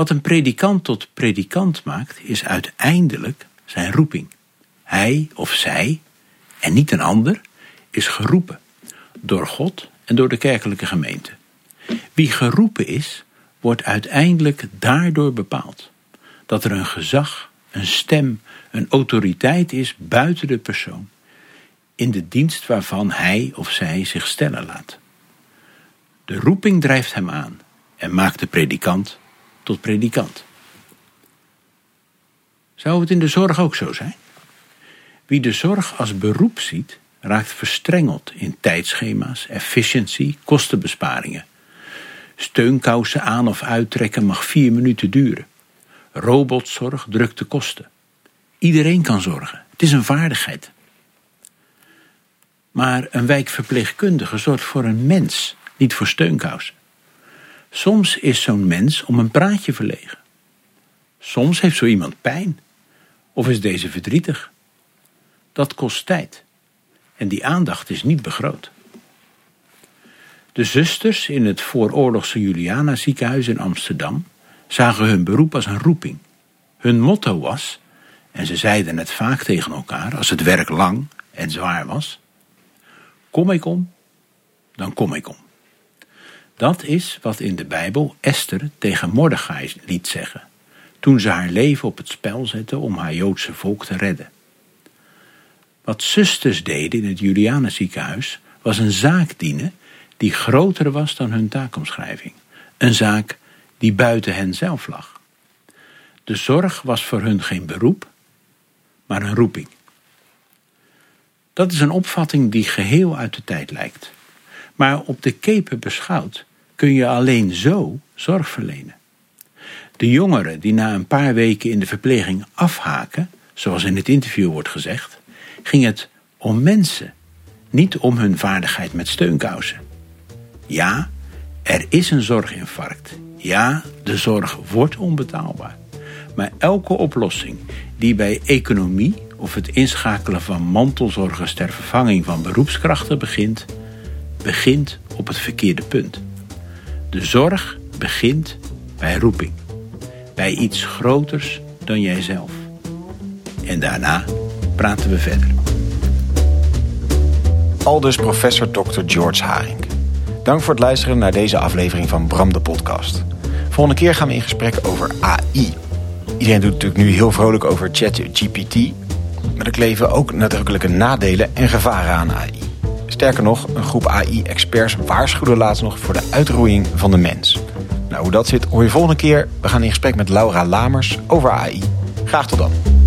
Wat een predikant tot predikant maakt, is uiteindelijk zijn roeping. Hij of zij, en niet een ander, is geroepen door God en door de kerkelijke gemeente. Wie geroepen is, wordt uiteindelijk daardoor bepaald. Dat er een gezag, een stem, een autoriteit is buiten de persoon, in de dienst waarvan hij of zij zich stellen laat. De roeping drijft hem aan en maakt de predikant tot predikant. Zou het in de zorg ook zo zijn? Wie de zorg als beroep ziet, raakt verstrengeld in tijdschema's, efficiëntie, kostenbesparingen. Steunkousen aan of uittrekken mag vier minuten duren. Robotzorg drukt de kosten. Iedereen kan zorgen. Het is een vaardigheid. Maar een wijkverpleegkundige zorgt voor een mens, niet voor steunkousen. Soms is zo'n mens om een praatje verlegen. Soms heeft zo iemand pijn. Of is deze verdrietig. Dat kost tijd. En die aandacht is niet begroot. De zusters in het vooroorlogse Juliana ziekenhuis in Amsterdam zagen hun beroep als een roeping. Hun motto was, en ze zeiden het vaak tegen elkaar als het werk lang en zwaar was: Kom ik om, dan kom ik om. Dat is wat in de Bijbel Esther tegen Mordechai liet zeggen, toen ze haar leven op het spel zette om haar Joodse volk te redden. Wat zusters deden in het Juliana ziekenhuis was een zaak dienen die groter was dan hun taakomschrijving. Een zaak die buiten hen zelf lag. De zorg was voor hun geen beroep, maar een roeping. Dat is een opvatting die geheel uit de tijd lijkt. Maar op de kepen beschouwd kun je alleen zo zorg verlenen. De jongeren die na een paar weken in de verpleging afhaken, zoals in het interview wordt gezegd, ging het om mensen, niet om hun vaardigheid met steunkousen. Ja, er is een zorginfarct. Ja, de zorg wordt onbetaalbaar. Maar elke oplossing die bij economie of het inschakelen van mantelzorgers ter vervanging van beroepskrachten begint, begint op het verkeerde punt. De zorg begint bij roeping, bij iets groters dan jijzelf. En daarna praten we verder. Aldus professor Dr. George Haring. Dank voor het luisteren naar deze aflevering van Bram de podcast. Volgende keer gaan we in gesprek over AI. Iedereen doet natuurlijk nu heel vrolijk over ChatGPT, maar er kleven ook nadrukkelijke nadelen en gevaren aan AI. Sterker nog, een groep AI-experts waarschuwde laatst nog voor de uitroeiing van de mens. Nou, hoe dat zit hoor je volgende keer. We gaan in gesprek met Laura Lamers over AI. Graag tot dan.